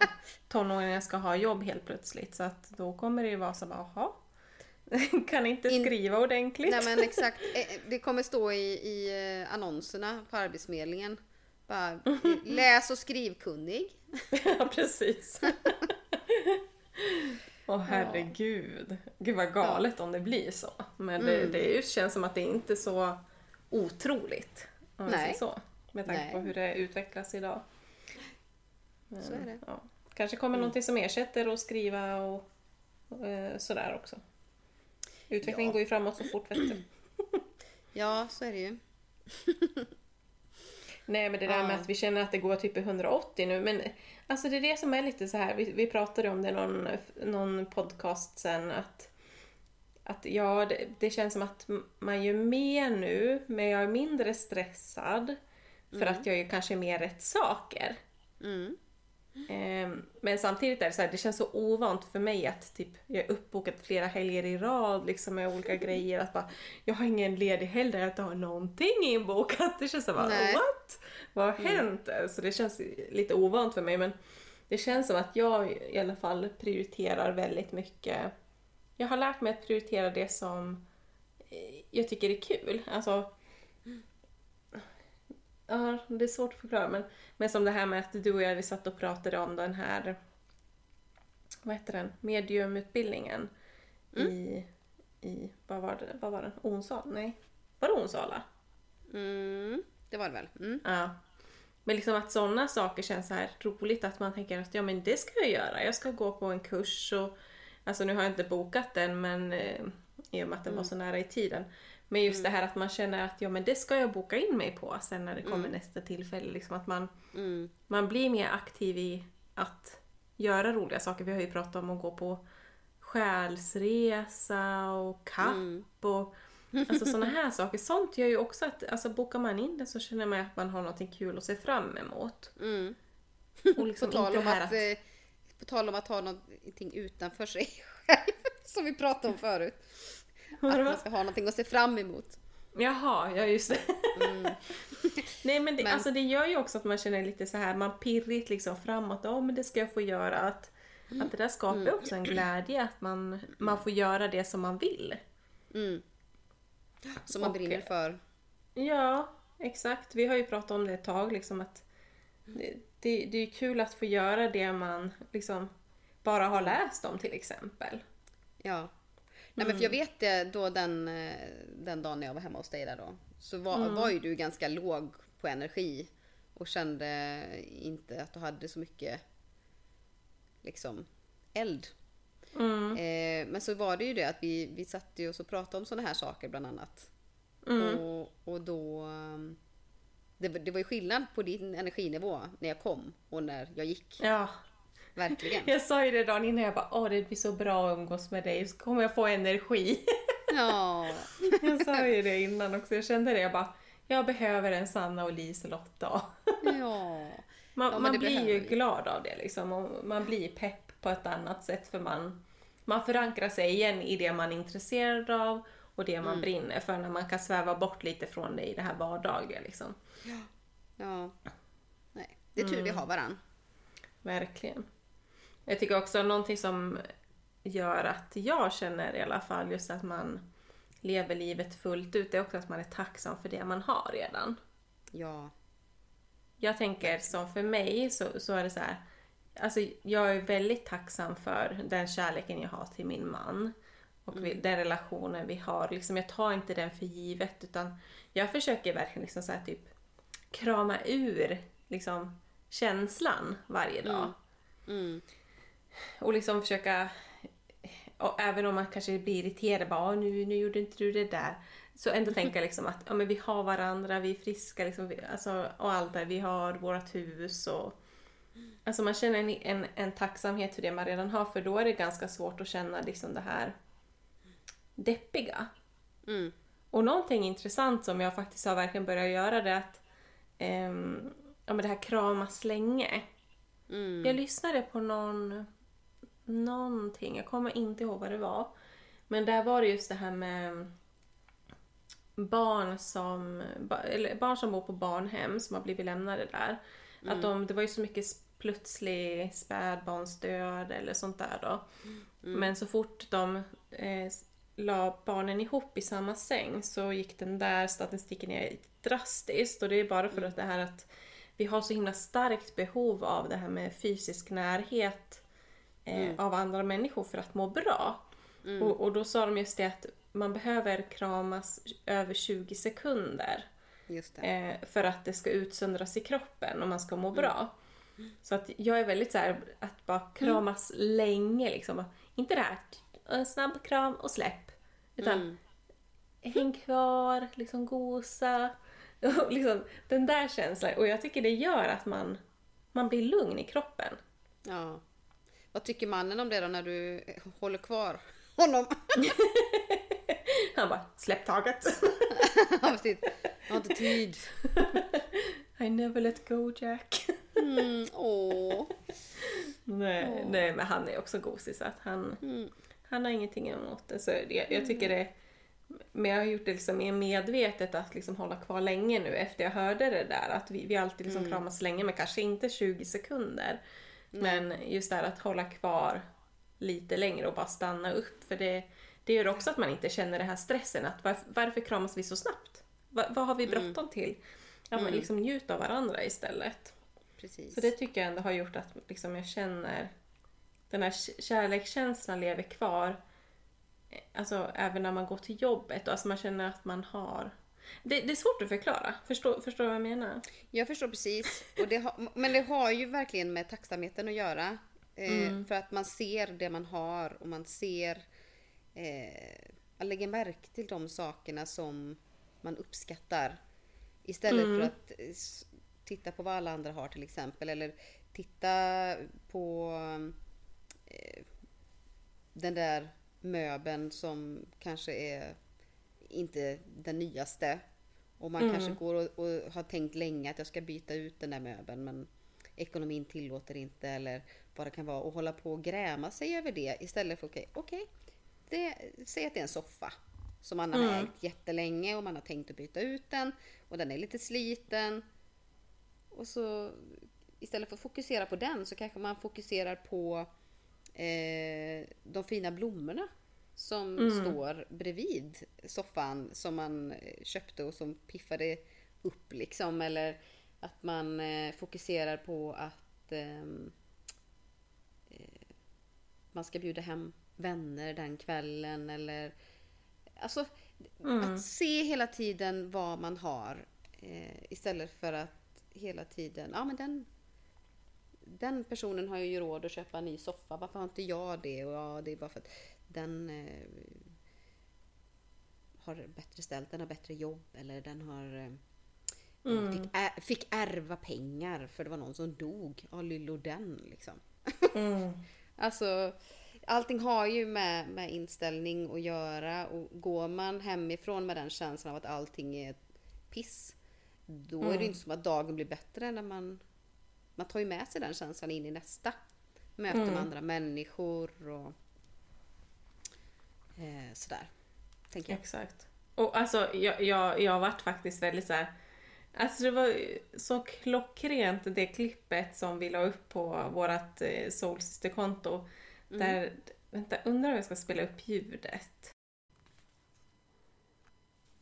eh, tonåringarna ska ha jobb helt plötsligt. Så att då kommer det ju vara så bara, jaha. Kan inte In- skriva ordentligt. Nej men exakt, Eh, det kommer stå i, i eh, annonserna på Arbetsförmedlingen. Bara, läs och skrivkunnig. ja, precis. Åh herregud. Gud vad galet om det blir så. Men det, Mm. det känns som att det inte är så otroligt. Om Nej. så. Med tanke Nej. på hur det utvecklas idag. Men, Så är det. Ja. Kanske kommer någonting som ersätter att skriva och, och eh, sådär också. Utvecklingen Ja. går ju framåt så fort vet du. Ja, så är det ju. Nej men det där Ja. med att vi känner att det går typ i 180 nu. Men alltså det är det som är lite så här. Vi, vi pratade om det i någon, någon podcast sen. Att, att ja, det, det känns som att man gör mer nu. Men jag är mindre stressad. För att jag gör kanske mer rätt saker. Mm. Ehm, Men samtidigt är det så här, det känns så ovant för mig att typ, jag är uppbokat flera helger i rad liksom med olika grejer. Att bara, jag har ingen ledig helg där jag inte har någonting inbokat. Det känns så bara, Nej. what? Vad har hänt? Så det känns lite ovant för mig men det känns som att jag i alla fall prioriterar väldigt mycket. Jag har lärt mig att prioritera det som eh, jag tycker är kul. Alltså, Ja, det är svårt att förklara men, men som det här med att du och jag vi satt och pratade om den här vad heter den? Mediumutbildningen i, i vad var det? Vad var den? Onsala? Nej. Var det Onsala? Mm. Det var det väl? Mm. Ja. Men liksom att sådana saker känns så här roligt att man tänker att ja men det ska jag göra. Jag ska gå på en kurs och alltså nu har jag inte bokat den men eh, i och med att den var så nära i tiden. Men just det här att man känner att ja men det ska jag boka in mig på sen när det kommer nästa tillfälle. Liksom att man, Mm. man blir mer aktiv i att göra roliga saker. Vi har ju pratat om att gå på själsresa och kapp Mm. och alltså sådana här saker. Sånt gör ju också att alltså, bokar man in det så känner man att man har något kul att se fram emot. Mm. Och liksom På tal om att, att... eh, på tal om att ha någonting utanför sig själv. Som vi pratade om förut. Att man ska ha någonting att se fram emot. Jaha, ja just det. Nej men det, Men- Alltså, det gör ju också att man känner lite så här, man pirrigt liksom framåt. Ja men det ska jag få göra. Att, att det där skapar ju också en glädje att man, man får göra det som man vill. Mm. Som man Och- brinner för. Ja, exakt. Vi har ju pratat om det ett tag liksom att det, det, det är kul att få göra det man liksom bara har läst om till exempel. Ja. Nej, men för jag vet det då den, eh, den dagen när jag var hemma hos dig där då. Så var, var ju du ganska låg på energi. Och kände inte att du hade så mycket liksom eld. Mm. Eh, men så var det ju det att vi, vi satt ju och så pratade om sådana här saker bland annat. Mm. Och, och då... um, Det, var- det var ju skillnad på din energinivå när jag kom och när jag gick. Ja, Verkligen. jag sa ju det dagen innan, jag bara åh det blir så bra att umgås med dig så kommer jag få energi. Ja. Jag sa ju det innan också, jag kände det, jag bara jag behöver en Sanna och Liselotta. Ja. Man, Ja, man blir ju glad av det liksom och man blir pepp på ett annat sätt för man, man förankrar sig igen i det man är intresserad av och det Mm. man brinner för när man kan sväva bort lite från det i det här vardagliga liksom. ja. Nej, det är tur Mm. vi har varann. Verkligen. Jag tycker också någonting som gör att jag känner i alla fall just att man lever livet fullt ut, det är också att man är tacksam för det man har redan. Ja. Jag tänker som för mig så, så är det så här. Alltså jag är väldigt tacksam för den kärleken jag har till min man. Och vi, den relationen vi har. Liksom, jag tar inte den för givet utan jag försöker verkligen liksom så här, typ krama ur liksom, känslan varje dag. Mm. Och liksom försöka, och även om man kanske blir irriterad, bara "Åh, nu, nu gjorde inte du det där. Så ändå tänka liksom att ja, men vi har varandra, vi är friska liksom, vi, alltså, och allt det Vi har vårt hus och Alltså man känner en, en, en tacksamhet för det man redan har för då är det ganska svårt att känna liksom det här deppiga. Mm. Och någonting intressant som jag faktiskt har verkligen börjat göra det är att ehm, ja, men det här kramas länge. Mm. Jag lyssnade på någon, någonting, jag kommer inte ihåg vad det var. Men där var det just det här med barn som, eller barn som bor på barnhem som har blivit lämnade där. Att de, det var ju så mycket plötslig spädbarnsdöd eller sånt där då. Men så fort de eh, la barnen ihop i samma säng så gick den där statistiken ner drastiskt. Och det är bara för att det här att vi har så himla starkt behov av det här med fysisk närhet eh, av andra människor för att må bra. Och, och då sa de just det att man behöver kramas över 20 sekunder eh, för att det ska utsöndras i kroppen och man ska må bra. Så att jag är väldigt så här att bara kramas länge liksom. Inte det här, en snabb kram och släpp. Utan häng kvar, liksom gosa. Och liksom, den där känslan. Och jag tycker det gör att man, man blir lugn i kroppen. Ja. Vad tycker mannen om det då när du håller kvar honom? Han bara, släpp taget. Ja, precis. Jag har inte tid. I never let go Jack. Mm, åh. Nej, nej men han är också gosig så att han, han har ingenting emot det. Så jag, jag tycker det men jag har gjort det liksom mer medvetet att liksom hålla kvar länge nu efter jag hörde det där. Att vi, vi alltid liksom kramas länge men kanske inte 20 sekunder. Men just det här att hålla kvar lite längre och bara stanna upp. För det, det gör också att man inte känner den här stressen. Att varför, varför kramas vi så snabbt? Va, vad har vi bråttom till? Att man liksom njuter av varandra istället. Precis. Så det tycker jag ändå har gjort att liksom jag känner den här kärlekskänslan lever kvar. eh, Alltså även när man går till jobbet. Alltså man känner att man har... Det, det är svårt att förklara. Förstår, förstår du vad jag menar? Jag förstår precis. Och det har, men det har ju verkligen med tacksamheten att göra. Eh, För att man ser det man har och man ser... Eh, man lägger märke till de sakerna som man uppskattar. Istället för att eh, titta på vad alla andra har till exempel. Eller titta på eh, den där möbeln som kanske är inte den nyaste. Och man kanske går och, och har tänkt länge att jag ska byta ut den där möbeln men ekonomin tillåter inte eller vad det kan vara och hålla på och gräma sig över det istället för okej, okej, det, säg att det är en soffa som man har ägt jättelänge och man har tänkt att byta ut den och den är lite sliten. Och så istället för att fokusera på den så kanske man fokuserar på eh, de fina blommorna som står bredvid soffan som man eh, köpte och som piffade upp liksom. Eller att man eh, fokuserar på att ehm, eh, man ska bjuda hem vänner den kvällen eller Alltså att se hela tiden vad man har eh, istället för att hela tiden, ja men den den personen har ju råd att köpa en ny soffa, varför har inte jag det? Och ja, det är bara för att den eh, har bättre ställt, den har bättre jobb eller den har eh, fick, ä- fick ärva pengar för det var någon som dog. Ja, lillo den liksom. Alltså, allting har ju med, med inställning att göra och går man hemifrån med den känslan av att allting är piss, då är det ju inte som att dagen blir bättre när man, man tar ju med sig den känslan in i nästa möte med andra människor och eh, sådär. Tänker jag. Exakt. Och alltså jag, jag, jag varit faktiskt väldigt så här. Alltså det var så klockrent det klippet som vi la upp på vårat eh, Soul Sister-konto. Där, vänta, undrar om jag ska spela upp ljudet.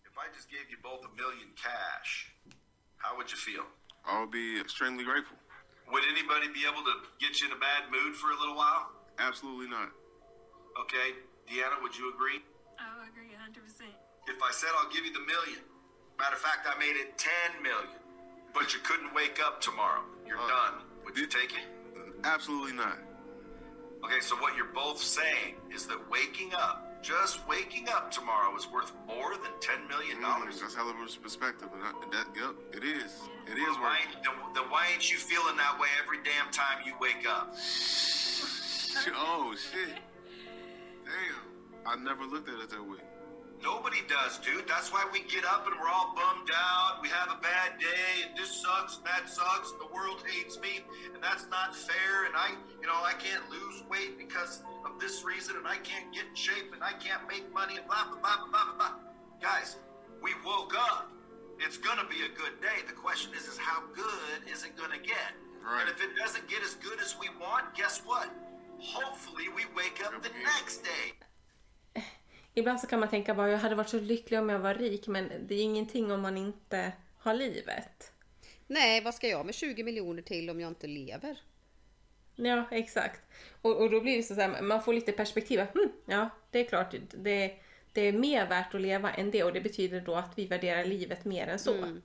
If I just gave you both a million cash, how would you feel? I would be extremely grateful. Would anybody be able to get you in a bad mood for a little while? Absolutely not. Okay, Deanna, would you agree? I would agree 100%. If I said I'll give you the million, matter of fact, I made it 10 million, but you couldn't wake up tomorrow, you're Uh, done. Would you take it? Absolutely not. Okay, so what you're both saying is that waking up, just waking up tomorrow is worth more than $10 million. Mm, that's hell of a perspective, and I, that, yep, it is. It is Well, why, worth. then, then why ain't you feeling that way every damn time you wake up? Oh shit! I never looked at it that way. Nobody does, dude. That's why we get up and we're all bummed out. We have a bad day, and this sucks, and that sucks, and the world hates me, and that's not fair. And I, you know, I can't lose weight because of this reason, and I can't get in shape, and I can't make money, and blah blah blah blah blah blah. blah. Guys, we woke up. It's gonna be a good day. The question is, is how good is it gonna get? Right. And if it doesn't get as good as we want, guess what? Hopefully we wake up the next day. Ibland så kan man tänka bara jag hade varit så lycklig om jag var rik men det är ingenting om man inte har livet. Nej, vad ska jag med 20 miljoner till om jag inte lever? Ja, exakt. Och, och då blir det så här, man får lite perspektiv. Hmm, ja, det är klart, det, det är mer värt att leva än det och det betyder då att vi värderar livet mer än så.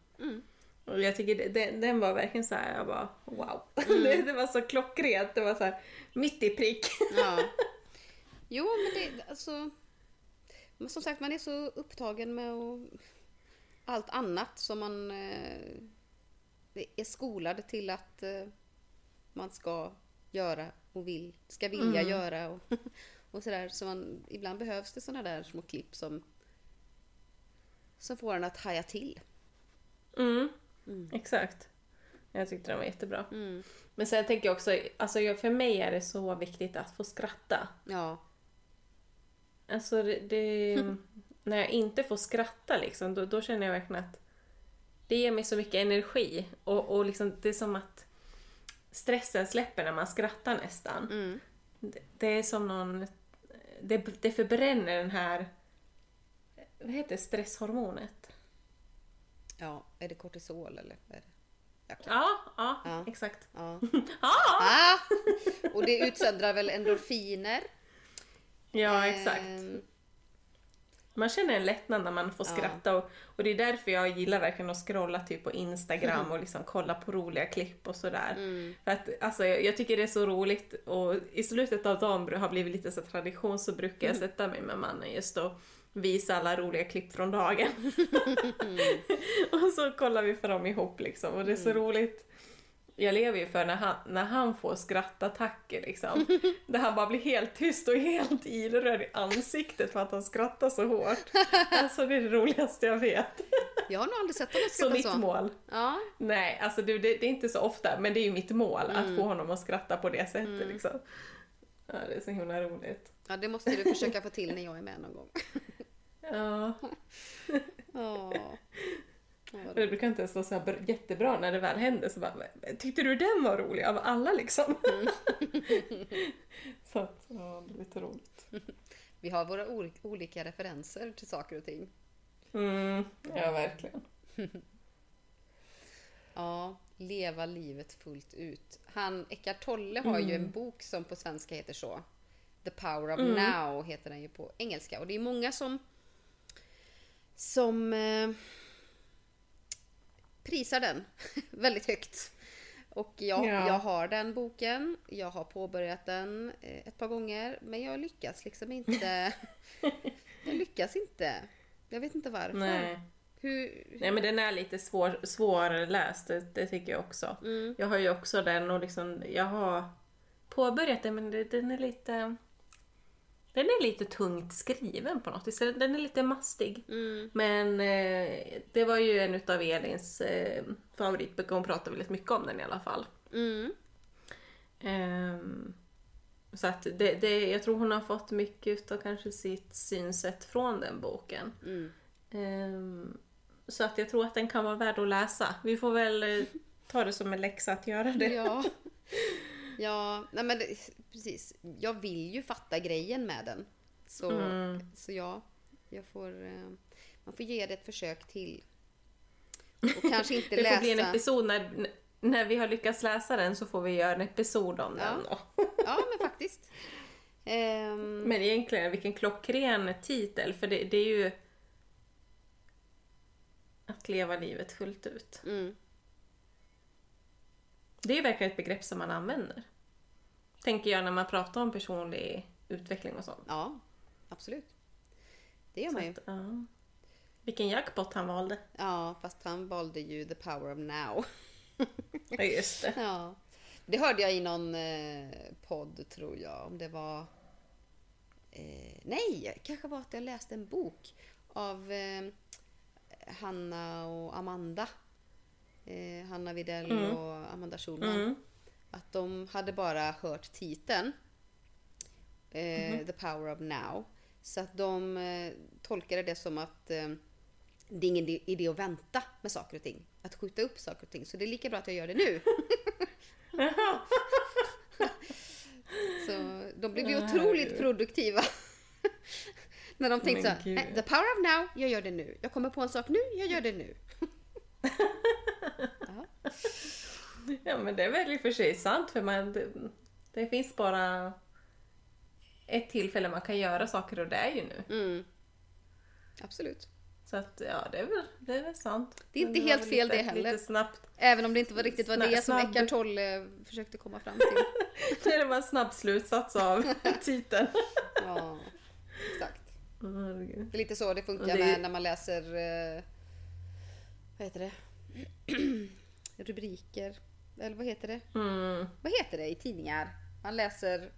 Och jag tycker det, det, den var verkligen så här, jag bara wow. det, det var så klockrent, det var så här mitt i prick. Ja. Jo, men det, alltså... Men som sagt, man är så upptagen med och allt annat som man eh, är skolad till att eh, man ska göra och vill, ska vilja göra och, och sådär. Så man, ibland behövs det sådana där små klipp som, som får en att haja till. Mm. Exakt. Jag tyckte den var jättebra. Mm. Men sen tänker jag också, alltså för mig är det så viktigt att få skratta. Ja, Alltså det, det, när jag inte får skratta liksom, då, då känner jag verkligen att det ger mig så mycket energi. Och, och liksom, det är som att stressen släpper när man skrattar nästan. Mm. Det, det är som någon... Det, det förbränner den här... Vad heter det? stresshormonet? ja, är det kortisol eller? Vad är det? Ja, ja, Ja. exakt. Ja. Ja, Ah! Och det utsöndrar väl endorfiner? Ja exakt. Ehm, Man känner en lättnad när man får Ja. skratta och, och det är därför jag gillar verkligen att scrolla typ på Instagram och liksom kolla på roliga klipp och sådär. Mm. För att alltså, jag, jag tycker det är så roligt och i slutet av dagen har blivit lite så tradition så brukar Mm. jag sätta mig med mannen just och visa alla roliga klipp från dagen. och så kollar vi på dem ihop liksom och det är så Mm. roligt. Jag lever ju för när han, när han får skrattattacker liksom. Där han bara blir helt tyst och helt ilröd i ansiktet för att han skrattar så hårt. Alltså det är det roligaste jag vet. jag har nog aldrig sett honom Så skratta mitt så. mål. Ja, Nej, alltså det, det, är inte så ofta, men det är ju mitt mål Mm. att få honom att skratta på det sättet liksom. Ja, det är så himla roligt. ja, det måste du försöka få till när jag är med någon gång. Ja, Ja. Vad det brukar inte ens vara så här br- jättebra när det väl händer så bara, tyckte du den var rolig av alla liksom? Mm. så att, ja, det är lite roligt. Vi har våra ol- olika referenser till saker och ting. Mm, ja, verkligen. Ja, leva livet fullt ut. Han, Eckart Tolle har ju Mm. en bok som på svenska heter så. The power of now heter den ju på engelska. Och det är många som som eh, prisar den väldigt högt. Och ja, Ja. jag har den boken. Jag har påbörjat den eh, ett par gånger. Men jag lyckas liksom inte. jag lyckas inte. Jag vet inte varför. Nej. Hur, Nej men den är lite svår, svårläst, det, det tycker jag också. Mm. Jag har ju också den och liksom, jag har påbörjat den men den är lite... Den är lite tungt skriven på något vis. Den är lite mastig. Mm. Men eh, det var ju en utav Elins eh, favoritböcker. Hon pratar väldigt mycket om den i alla fall. Mm. Ehm, så att det, det, jag tror hon har fått mycket utav kanske sitt synsätt från den boken. Mm. Ehm, så att jag tror att den kan vara värd att läsa. Vi får väl eh, ta det som en läxa att göra det. Ja. Ja, nej men precis. Jag vill ju fatta grejen med den. Så, Mm. så ja, jag får, eh, man får ge det ett försök till. Och kanske inte Det får läsa. bli en episod när, när vi har lyckats läsa den så får vi göra en episod om Ja. den då. Ja, men faktiskt. Ehm, Men egentligen vilken klockren titel för det, det är ju att leva livet fullt ut. mm, Det är verkligen ett begrepp som man använder. Tänker jag när man pratar om personlig utveckling och sånt. ja, absolut. Det gör man ju. Ja. Vilken jackpot han valde. Ja, fast han valde ju the power of now. Ja, just det. Ja. Det hörde jag i någon eh, podd tror jag. Om det var... Eh, nej, kanske var att jag läste en bok av eh, Hanna och Amanda. Eh, Hanna Videll Mm. och Amanda Schulman. Mm. Att de hade bara hört titeln. Eh, Mhm. The power of now. Så att de eh, tolkade det som att eh, det är ingen idé att vänta med saker och ting. Att skjuta upp saker och ting. Så det är lika bra att jag gör det nu. så de blev ju otroligt produktiva. När de tänkte Men så gud. här, "Eh, the power of now, jag gör det nu. Jag kommer på en sak nu, jag gör det nu. Ja men det är väl i och för sig sant för man, det, det finns bara ett tillfälle man kan göra saker och det är ju nu. Mm. Absolut. Så att ja, det är väl, det är väl sant. Det är inte var helt fel lite, det heller. Lite snabbt. Även om det inte var riktigt var det som Eckart Tolle försökte komma fram till. Det var en snabb slutsats av titeln. Ja, exakt. Det är lite så det funkar det- med när man läser... Eh, vad heter det? Rubriker. Eller vad heter det? Mm. Vad heter det i tidningar? Man läser...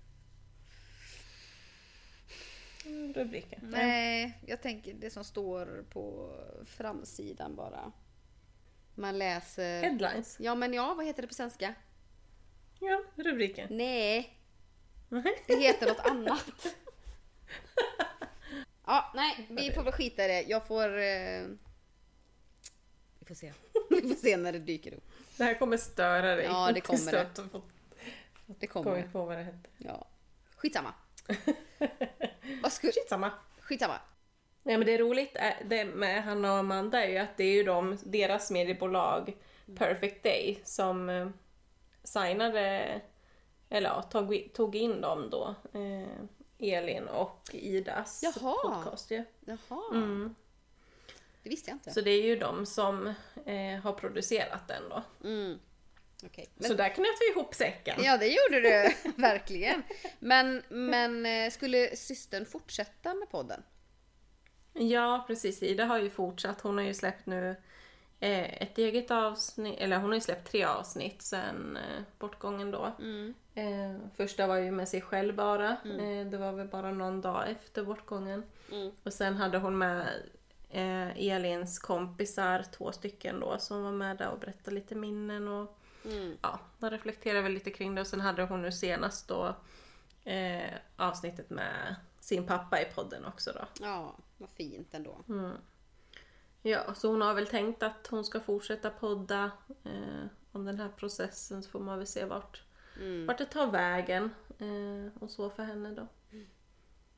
Rubriken. Nej, jag tänker det som står på framsidan bara. Man läser... Headlines. Ja men ja, vad heter det på svenska? Ja, rubriken. Nej, Nej. det heter något annat. Ja, nej, vi får väl skita i det. Jag får... Eh... Vi får se. Vi får se när det dyker upp. Det här kommer störa dig. Ja, det kommer det. Det kommer. på vad det hette. Ja. Skitsamma. Vad skulle... Skitsamma. Skitsamma. Nej men det är roligt det med Hanna och Amanda är ju att det är ju de, deras mediebolag Perfect Day som eh, signade, eller ja, tog, tog in dem då. Eh, Elin och Idas Jaha. podcast ju. Jaha. Mm. Det visste jag inte. Så det är ju de som eh, har producerat den då. Mm. Så Men... där knöt vi ihop säcken. Ja, det gjorde du. Verkligen. Men, men eh, skulle systern fortsätta med podden? Ja, precis. Ida har ju fortsatt. Hon har ju släppt nu eh, ett eget avsnitt, eller hon har ju släppt tre avsnitt sen eh, bortgången då. Eh, första var ju med sig själv bara. Eh, det var väl bara någon dag efter bortgången. Och sen hade hon med eh, Elins kompisar, två stycken då, som var med där och berättade lite minnen och ja, de reflekterade väl lite kring det. Och sen hade hon nu senast då eh, avsnittet med sin pappa i podden också då. Ja, vad fint ändå. Ja, så hon har väl tänkt att hon ska fortsätta podda eh, om den här processen så får man väl se vart, vart det tar vägen eh, och så för henne då.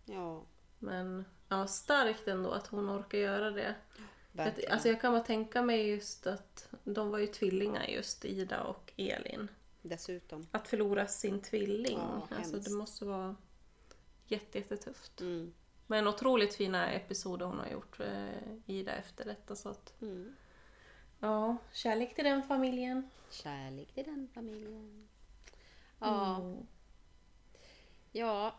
Ja, Men ja, starkt ändå att hon orkar göra det. Verkligen. alltså jag kan bara tänka mig just att de var ju tvillingar just Ida och Elin. Dessutom. Att förlora sin tvilling, Ja, alltså det måste vara jätte, jättetufft. Mm. Men otroligt fina episoder hon har gjort, eh, Ida, efter detta. Så att, Mm. ja, kärlek till den familjen. Kärlek till den familjen. Ja, Mm. ja.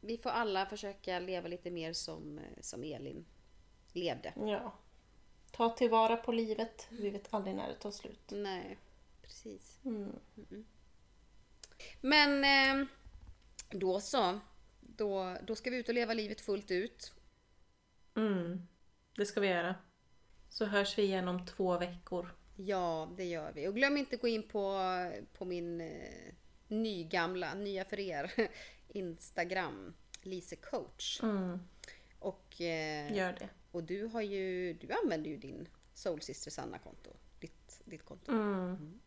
Vi får alla försöka leva lite mer som, som Elin levde. Ja. Ta tillvara på livet. Vi vet aldrig när det tar slut. Nej, precis. Mm. Men eh, då så. Då, då ska vi ut och leva livet fullt ut. Mm. Det ska vi göra. Så hörs vi igen om två veckor. Ja, det gör vi. Och glöm inte att gå in på, på min eh, nygamla, nya för er, Instagram, Lise coach. Mm. Och, eh, Gör det. och du har ju, du använder ju din Soul Sister Sanna-konto. Ditt, ditt konto. Mm.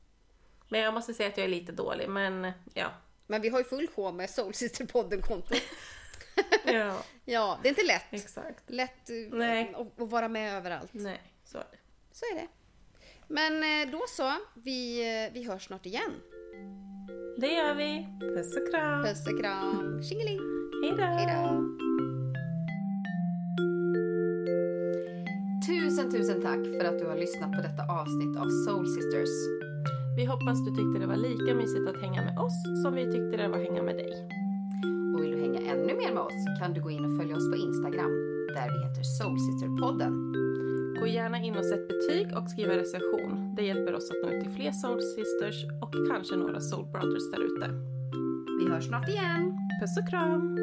Men jag måste säga att jag är lite dålig, men ja. Men vi har ju full sjå med Soul Sister-podden-konto. Ja, ja, det är inte lätt. exakt. Lätt eh, Nej. att, att vara med överallt. Nej, så är det. Så är det. Men eh, då så, vi, eh, vi hörs snart igen. Det gör vi. Puss och kram. Puss och kram. Tjingeling! Hej då. Hej då. Tusen, tusen tack för att du har lyssnat på detta avsnitt av Soul Sisters. Vi hoppas du tyckte det var lika mysigt att hänga med oss som vi tyckte det var att hänga med dig. Och vill du hänga ännu mer med oss kan du gå in och följa oss på Instagram där vi heter Soul Sister-podden. Gå gärna in och sätt betyg och skriv en recension. Det hjälper oss att nå ut till fler Soul Sisters och kanske några Soul Brothers där ute. Vi hörs snart igen. Puss och kram!